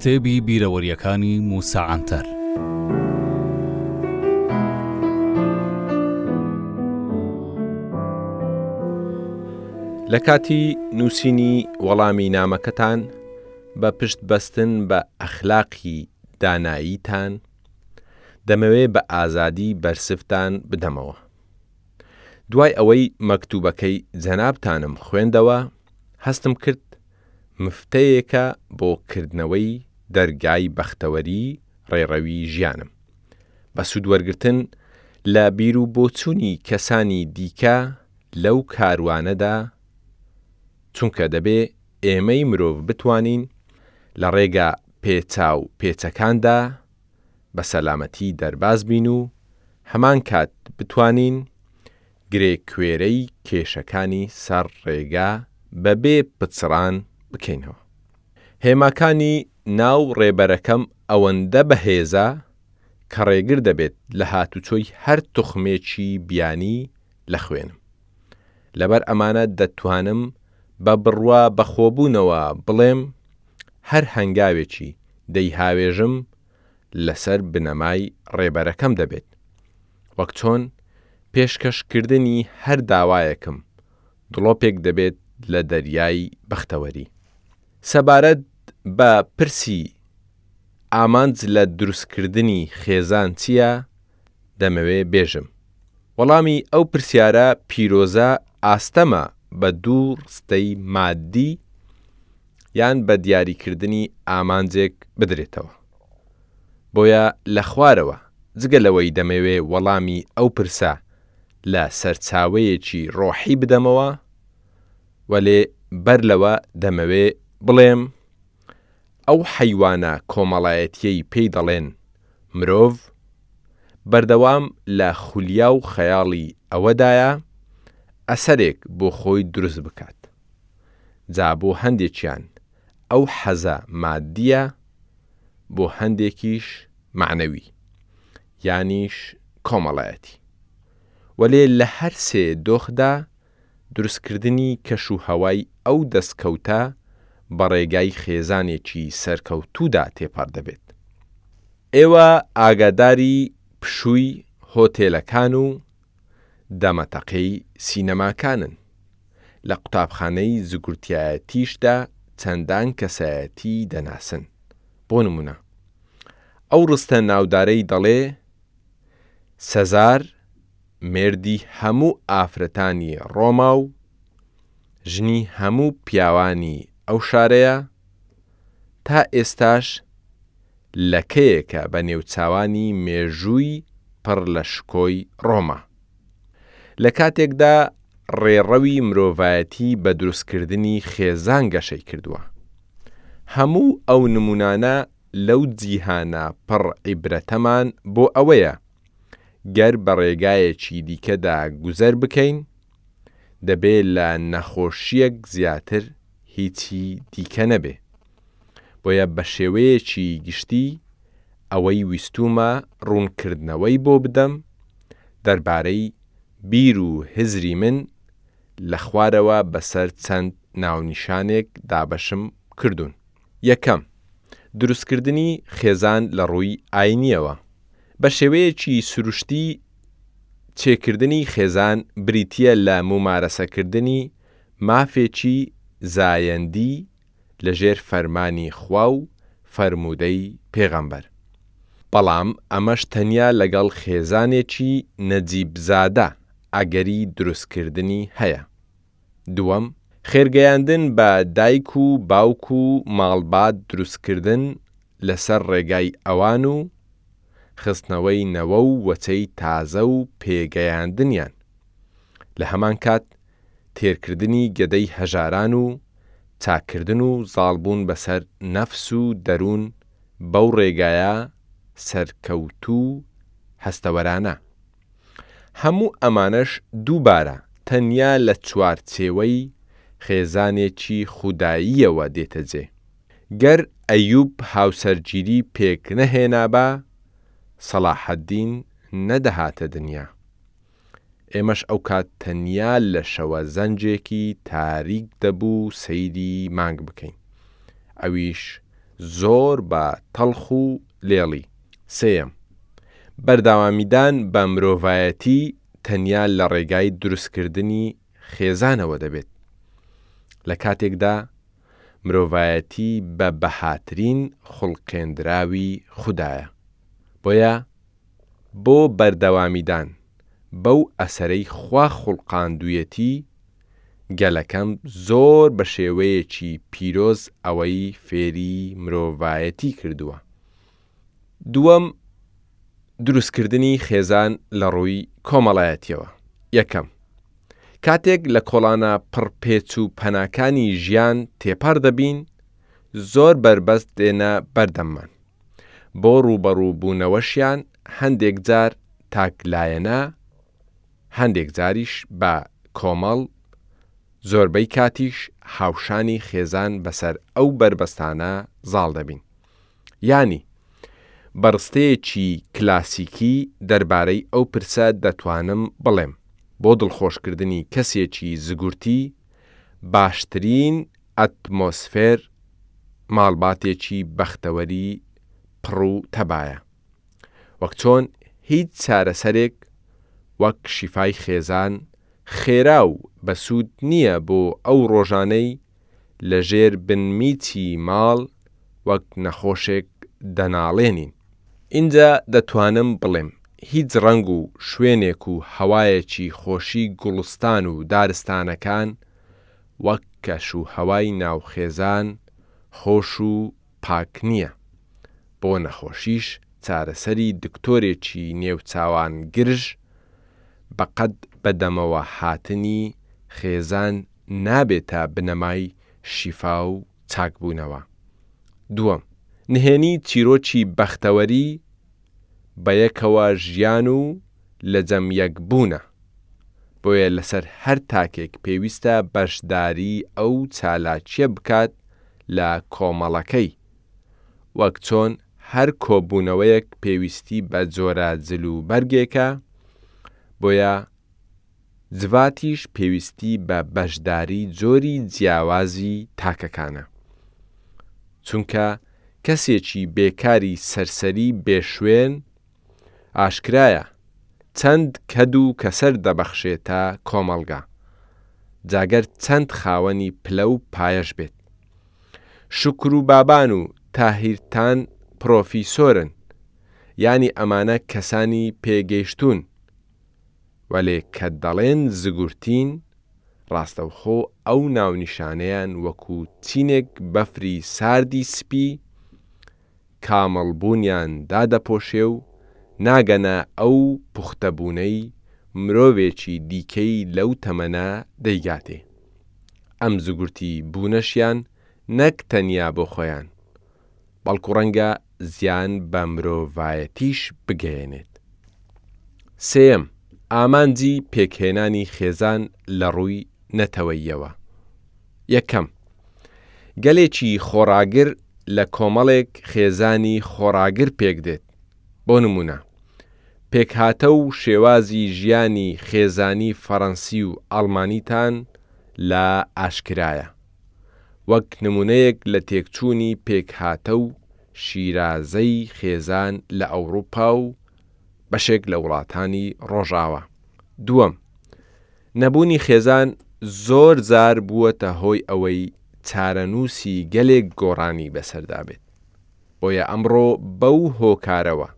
کتێبی بیرەوەریەکانی موسا عەنتەر لە کاتی نووسینی وەڵامی نامەکەتان بە پشت بەستن بە ئەخلاقی داناییتان دەمەوێ بە ئازادی بەرسفتان بدەمەوە دوای ئەوەی مەکتوبەکەی جەنابتانم خوێندەوە هەستم کرد مفتەیەکە بۆ کردنەوەی دەرگای بەختەوەری ڕێڕەوی ژیانم بە سود وەرگرتن لە بیرو بۆچونی کەسانی دیکە لەو کاروانەدا چونکە دەبێ ئێمەی مرۆڤ بتوانین لە ڕێگا پێچاو پێچەکاندا بە سەلامەتی دەرباز بین و هەمان کات بتوانین گرێکوێرەی کێشەکانی سەر ڕێگا بە بێ پچڕان بکەینەوە. هێماکانی ناو ڕێبەرەکەم ئەوەندە بەهێزە کە ڕێگر دەبێت لە هاتوچۆی هەر توخمێکی بیانی لە خوێنم. لەبەر ئەمانە دەتوانم بە بڕوا بەخۆبوونەوە بڵێم هەر هەنگاوێکی دەیهاوێژم لەسەر بنەمای ڕێبەرەکەم دەبێت، وەک چۆن پێشکەشکردنی هەر داوایەکم دڵۆپێک دەبێت لە دەریای بەختەوەری. سەبارەت بە پرسی ئامانج لە دروستکردنی خێزان چییە، دەمەوێ بێژم وەڵامی ئەو پرسیارە پیرۆزە ئاستەمە بە دوو ڕستەی ماددی یان بە دیاری کردنی ئامانجێک بدرێتەوە. بۆیە لە خوارەوە جگە لەوەی دەمەوێ وەڵامی ئەو پرسە لە سەرچاوەیەکی ڕۆحی بدەمەوە، وەلێ بەر لەوە دەمەوێ بڵێم، ئەو حەیوانە کۆمەڵایەتییەی پێی دەڵێن مرۆڤ، بەردەوام لە خولیا و خەیاڵی ئەوەدایە ئەسەرێک بۆ خۆی دروست بکات. جا بۆ هەندێکیان ئەو حەزە ماددییە، بۆ هەندێکیش مەعنەوی، یانیش کۆمەڵایەتی. وەلێ لە هەر سێ دۆخدا دروستکردنی کەش و هەوای ئەو دەستکەوتە بە ڕێگای خێزانێکی سەرکەوتوودا تێپەڕ دەبێت. ئێوە ئاگاداری پشووی هۆتێلەکان و دەمەتەقێی سینەماکانن، لە قوتابخانەی زگورتایەتیشدا چەندان کەسایەتی دەناسن، بۆ نموونە ئەو ڕستە ناودارەی دەڵێ، سەزار، مێردی هەموو ئافرەتانی ڕۆما و ژنی هەموو پیاوانی ئەو شارەیە، تا ئێستاش لەکەیەکە بە نێوچاوانی مێژووی پڕ لە شکۆی ڕۆما. لە کاتێکدا ڕێڕەوی مرۆڤایەتی بە دروستکردنی خێزان گەشەی کردووە. هەموو ئەو نموونانە لەو جیهانە پڕ عیبرەتەمان بۆ ئەوەیە، گەر بە ڕێگایەکی دیکەدا گوزەر بکەین، دەبێ لە نەخۆشییەک زیاتر هیچی دیکە نەبێ. بۆیە بە شێوەیەکی گشتی ئەوەی ویستوومە ڕوونکردنەوەی بۆ بدەم دەربارەی بیر و هزری من لە خوارەوە بەسەر چەند ناونیشانێک دابەشم کردوون. یەکەم، دروستکردنی خێزان لە ڕووی ئاینییەوە، بە شێوەیەکی سروشتی چێکردنی خێزان بریتییە لە مومارەسەکردنی مافێکی زایەندی لە ژێر فەرمانی خوا و فەرموودەی پێغەمبەر، بەڵام ئەمەش تەنیا لەگەڵ خێزانێکی نەجیبزادە ئەگەری دروستکردنی هەیە. دووەم، خێرگەیاندن بە دایک و باوک و ماڵبات دروستکردن لەسەر ڕێگای ئەوان و خستنەوەی نەوە و وەچەی تازە و پێگەیاندنیان، لە هەمان کات تێرکردنی گەدەی هەژاران و چاککردن و زاڵبوون بەسەر نەفس و دەروون بەو ڕێگایە سەرکەوتوو و هەستەوەرانە. هەموو ئەمانەش دووبارە تەنیا لە چوارچێوەی خێزانێکی خوداییەوە دێتە جێ. گەر ئەیوب هاوسەرگیری پێک نەهێنابا، سەڵاحەدین نەدەهاتە دنیا. ئێمەش ئەو کات تەنیا لە شەوە زەنگێکی تاریک دەبوو سەیری مانگ بکەین، ئەویش زۆر بە تەڵخ و لێڵی. سێیەم، بەردەوامیدان بە مرۆڤایەتی تەنیا لە ڕێگای دروستکردنی خێزانەوە دەبێت، لە کاتێکدا مرۆڤایەتی بە بەهاترین خوڵقێندراوی خودایە، بۆیە بۆ بەردەوامیدان بەو ئەسەرەی خوا خوڵقاندوویەتی گەلەکەم زۆر بە شێوەیەکی پیرۆز ئەوەی فێری مرۆڤایەتی کردووە. دووەم، دروستکردنی خێزان لە ڕووی کۆمەڵایەتیەوە، یەکەم، کاتێک لە کۆڵانە پڕ پێچ و پەناکانی ژیان تێپەڕ دەبین، زۆر بەربەست دێنە بەردەممان، بۆ ڕووبەڕوو بوونەوەشیان هەندێک جار تاک لایەنە، هەندێک جاریش بە کۆمەڵ، زۆربەی کاتیش هاوشانی خێزان بەسەر ئەو بەربەستانە زاڵ دەبین. یانی، بە ڕستەیەکی کلاسیکی دەربارەی ئەو پرسە دەتوانم بڵێم، بۆ دڵخۆشکردنی کەسێکی زگورتی، باشترین ئەتمۆسفێر ماڵباتێکی بەختەوەری پڕ و تەبایە. وەک چۆن هیچ چارەسەرێک وەک شیفای خێزان خێرا و بەسوود نییە بۆ ئەو ڕۆژانەی لە ژێر بنمیچی ماڵ وەک نەخۆشێک دەناڵێنین. ئینجا دەتوانم بڵێم هیچ ڕەنگ و شوێنێک و هەوایەکی خۆشی گوڵستان و دارستانەکان وەک کەش و هەوای ناو خێزان خۆش و پاک نیە بۆ نەخۆشیش چارەسەری دکتۆرێکی نێو چاوان گرژ بەقەد بەدەمەوە هاتنی خێزان نابێتە بنەمای شیفا و چاک بونەوە دوەم نهێنی چیرۆکی بەختەوەری بەیەکەوە ژیان و لەجەم یەک بونە بۆیە لەسەر هەر تاکێک پێویستە بەشداری ئەو چالاکیە بکات لە کۆمەڵەکەی. وەک چۆن هەر کۆبوونەوەیەک پێویستی بە جۆرە جل و بەرگێکە، بۆیە جڤاتیش پێویستی بە بەشداری جۆری جیاوازی تاکەکانە. چونکە کەسێکی بێکاری سەرسەری بێ شوێن ئاشکرایە چەند کەد و کەسەر دەبەخشێتە کۆمەڵگا جا گەر چەند خاوەنی پلە و پایەش بێت. شوکر و بابان و تاهیرتان پرۆفیسۆرن یانی ئەمانە کەسانی پێگەیشتوون وەلێ کە دەڵێن زگورتین ڕاستەوخۆ ئەو ناونیشانەیان وەکو چینێک بەفری ساردی سپی کامڵ بوونیان دادەپۆشێ و ناگەنە ئەو پوختە بوونەی مرۆڤێکی دیکەی لەو تەمەنە دەیگاتێ. ئەم زگورتی بوونەشیان نەک تەنیا بۆ خۆیان، بەڵکوو ڕەنگە زیان بە مرۆڤایەتیش بگەیەنێت. سێیەم، ئامانجی پێکهێنانی خێزان لە ڕووی نەتەوەییەوە. یەکەم، گەلێکی خۆڕاگر لە کۆمەڵێک خێزانی خۆڕاگر پێکدێت، بۆ نموونە، پێکهاتە و شێوازی ژیانی خێزانی فەرەنسی و ئەڵمانیتان لا ئاشکرایە، وەک نموونەیەک لە تێکچوونی پێکهاتە و شیرازەی خێزان لە ئەوروپا و بەشێک لە وڵاتانی ڕۆژاوا. دووەم، نەبوونی خێزان زۆر جار بووەتە هۆی ئەوەی چارەنووسی گەلێک گۆڕانی بەسەردا بێت، بۆیە ئەمڕۆ بەو هۆکارەوە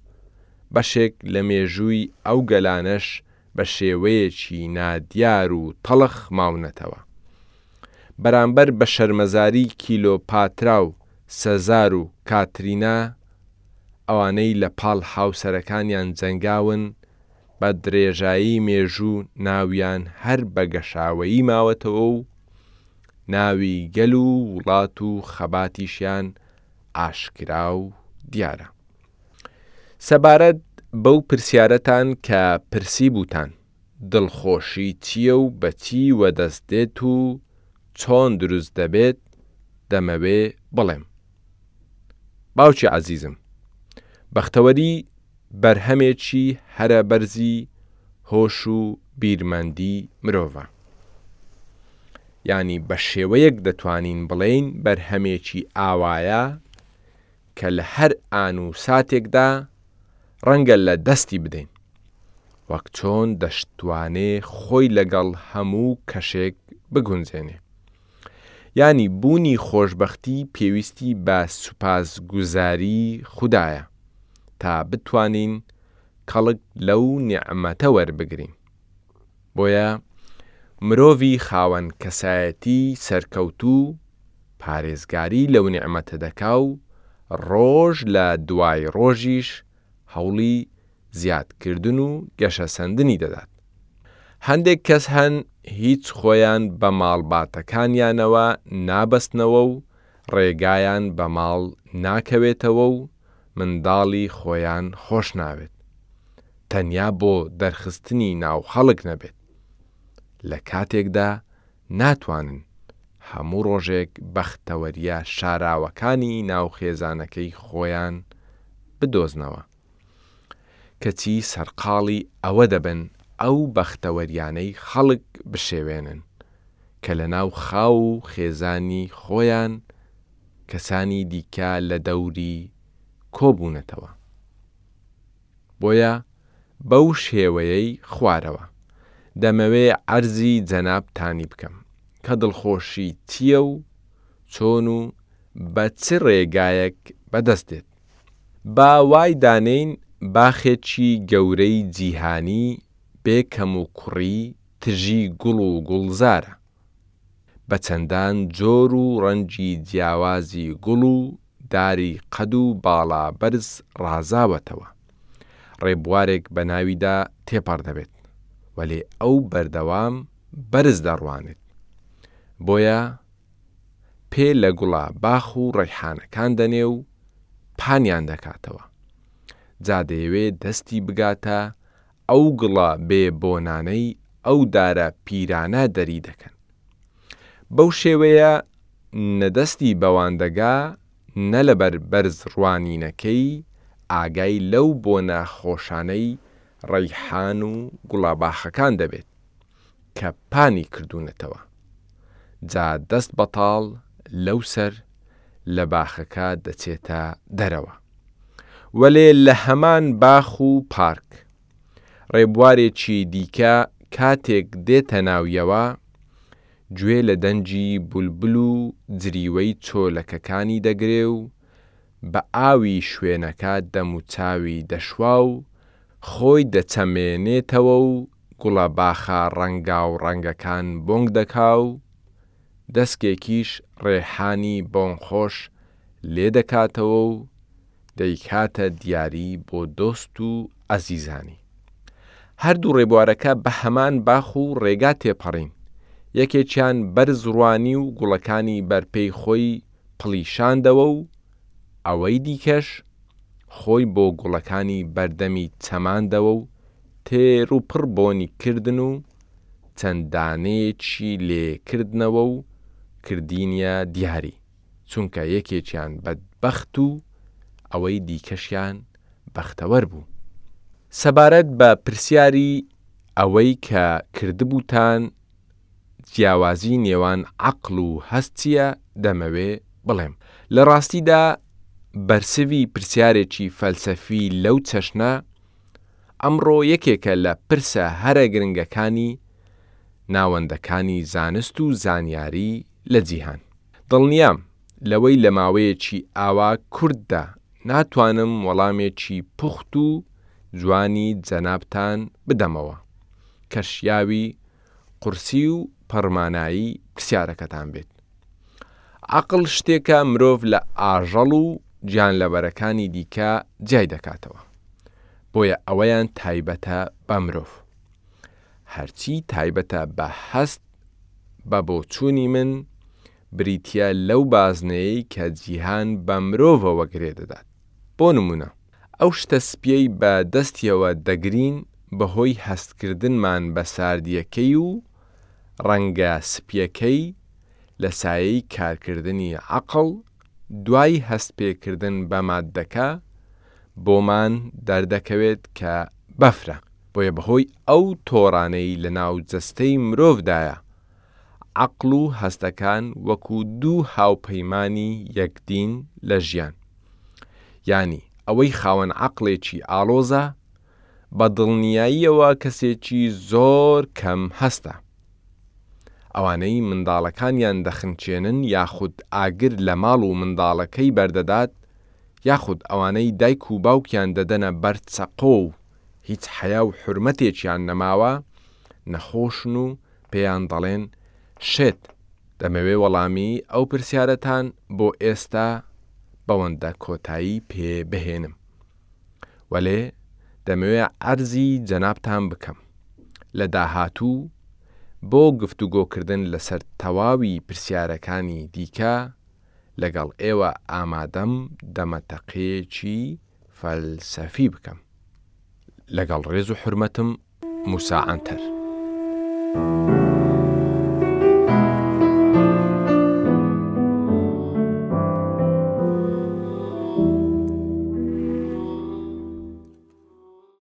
بەشێک لە مێژووی ئەو گەلانەش بە شێوەیەکی نادیار و تەڵخ ماونەتەوە. بەرامبەر بە شەرمەزاری کیلۆپاترا و سەزار و کاترینا، ئەوانەی لە پاڵ هاوسەرەکانیان جەنگاون بە درێژایی مێژوو ناویان هەر بە گەشاوەیی ماوەتەوە و ناوی گەل و وڵات و خەباتیشیان ئاشکرا و دیارە. سەبارەت بەو پرسیارەتان کە پرسی بووتان، دڵخۆشی چییە و بە چی وەدەست دێت و چۆن دروست دەبێت، دەمەوێ بڵێم، باوکی عەزیزم بەختەوەری بەرهەمێکی هەرە بەرزی هۆش و بیرمەندی مرۆڤە یانی بە شێوەیەک دەتوانین بڵێین بەرهەمێکی ئاوایە کە لە هەر ئان و ساتێکدا ڕەنگە لە دەستی بدەین وەک چۆن دەشتوانێ خۆی لەگەڵ هەموو کەشێک بگونجێنێ یانی بوونی خۆشبەختی پێویستی بە سوپاسگوزاری خودایە تا بتوانین کەڵک لەو نیعمەتە وەربگرین بۆیە مرۆڤی خاوەن کەسایەتی سەرکەوتوو پارێزگاری لەو نیعمەتە دەکا و ڕۆژ لە دوای ڕۆژیش هەوڵی زیاد کردن و گەشەسەندنی دەدات. هەندێک کەس هەن هیچ خۆیان بە ماڵباتەکانیانەوە نابەستنەوە و ڕێگایان بە ماڵ ناکەوێتەوە و منداڵی خۆیان خۆش ناوێت تەنیا بۆ دەرخستنی ناو خەڵک نەبێت لە کاتێکدا ناتوانن هەموو ڕۆژێک بەختەوەرییە شاراوەکانی ناو خێزانەکەی خۆیان بدۆزنەوە، کەچی سەرقاڵی ئەوە دەبن ئەو بەختەوەرییانەی خەڵک بشێوێنن، کە لەناو خاو و خێزانی خۆیان کەسانی دیکە لە دەوری کۆبوونەتەوە. بۆیە بەو شێوەیەی خوارەوە دەمەوێ عەرزی جەنابتانی بکەم کە دڵخۆشی چییە و چۆن و بە چ رێگایەک بەدەست دێت. با وای دانێین باخێکی گەورەی جیهانی بێ کەموکوڕی تژی گوڵ و گوڵزارە. بە چەندان جۆر و ڕەنگی جیاوازی گوڵ و داری قەد و باڵا بەرز ڕازاوەتەوە، ڕێبوارێک بە ناویدا تێپەڕ دەبێت، وەلێ ئەو بەردەوام بەرز دەڕوانێت. بۆیە پێ لە گوڵە باخ و ڕەیحانەکان دەنێ و پانیان دەکاتەوە. جا دەیەوێ دەستی بگاتە ئەو گڵە بێ بۆنانەی ئەو دارە پیرانە دەری دەکەن. بەو شێوەیە نە دەستی بەوان دەگا نە لەبەر بەرز ڕوانینەکەی ئاگای لەو بۆنە خۆشانەی ڕەیحان و گوڵاباخەکان دەبێت. کە پانی کردوونەتەوە جا دەست بەتاڵ لەو سەر لە باخەکە دەچێتە دەرەوە وەلێ لە هەمان باخ و پارک ڕێبوارێکی دیکە کاتێک دێتە ناویەوە گوێ لە دەنگی بولبول و جریوەی چۆلەکەکانی دەگرێ و بە ئاوی شوێنەکە دەم و چاوی دەشوا و خۆی دەچەمێنێتەوە و گوڵە باخە ڕەنگاوڕەنگەکان بۆنگ دەکا و دەسکێکیش ڕێحانی بۆنخۆش لێ دەکاتەوە و دەیکاتە دیاری بۆ دۆست و ئەزیزانی. هەردوو ڕێبوارەکە بە هەمان باخ و ڕێگا تێپەڕین، یەکێکیان بەرز ڕوانی و گوڵەکانی بەرپێی خۆی قڵیشاندەوە و ئەوەی دیکەش خۆی بۆ گوڵەکانی بەردەمی چەماندەوە و تێروپڕ بۆنی کردن و چەند دانەیەکی لێ کردنەوە و کردینیە دیاری، چونکە یەکێکیان بەدبەخت و ئەوەی دیکەشیان بەختەوەر بوو. سەبارەت بە پرسیاری ئەوەی کە کردبووتان، جیاوازی نێوان عەقڵ و هەست چییە دەمەوێ بڵێم. لە ڕاستیدا بەرسڤی پرسیارێکی فەلسەفی لەو چەشنە ئەمڕۆ یەکێکە لە پرسە هەرە گرنگەکانی ناوەندەکانی زانست و زانیاری لە جیهان. دڵنیام لەوەی لە ماوەیەکی ئاوا کورتدا ناتوانم وەڵامێکی پوخت و جوانی جەنابتان بدەمەوە کە شیاوی قورسی و پڕمانایی پرسیارەکەتان بێت. عەقڵ شتێکە مرۆڤ لە ئاژەڵ و گیانلەبەرەکانی دیکە جیای دەکاتەوە، بۆیە ئەوەیان تایبەتە بە مرۆڤ. هەرچی تایبەتە بە هەست بە بۆچوونی من، بریتییە لەو بازنەیەی کە جیهان بە مرۆڤەوە گرێ دەدات، بۆ نموونە، ئەو شتە سپییەی بە دەستییەوە دەگرین بەهۆی هەستکردنمان بە ساردییەکەی و ڕەنگە سپییەکەی، لە سایەی کارکردنی عەقڵ دوای هەستپێکردن بە ماددەکە، بۆمان دەردەکەوێت کە بەفرە، بۆیە بەهۆی ئەو تۆڕانەی لەناو جەستەی مرۆڤدایە، عەقڵ و هەستەکان وەکو دوو هاوپەیمانی یەکدین لە ژیان. یانی ئەوەی خاوەن عەقڵێکی ئاڵۆزە، بە دڵنیاییەوە کەسێکی زۆر کەم هەستە. ئەوانەی منداڵەکانیان دەخنکێنن یاخود ئاگر لە ماڵ و منداڵەکەی بەردەدات، یاخود ئەوانەی دایک و باوکیان دەدەنە بەر چەقۆ و هیچ حەیا و حورمەتێکیان نەماوە، نەخۆشن و پێیان دەڵێن شێت، دەمەوێ وەڵامی ئەو پرسیارەتان بۆ ئێستا بەوەندە کۆتایی پێ بهێنم، وەلێ دەمەوێ عەرزی جەنابتان بکەم لە داهاتوو بۆ گفتوگۆکردن لەسەر تەواوی پرسیارەکانی دیکە لەگەڵ ئێوە ئامادەم دەمەتەقێکی فەلسەفی بکەم لەگەڵ ڕێز و حورمەتم. موسا عەنتەر.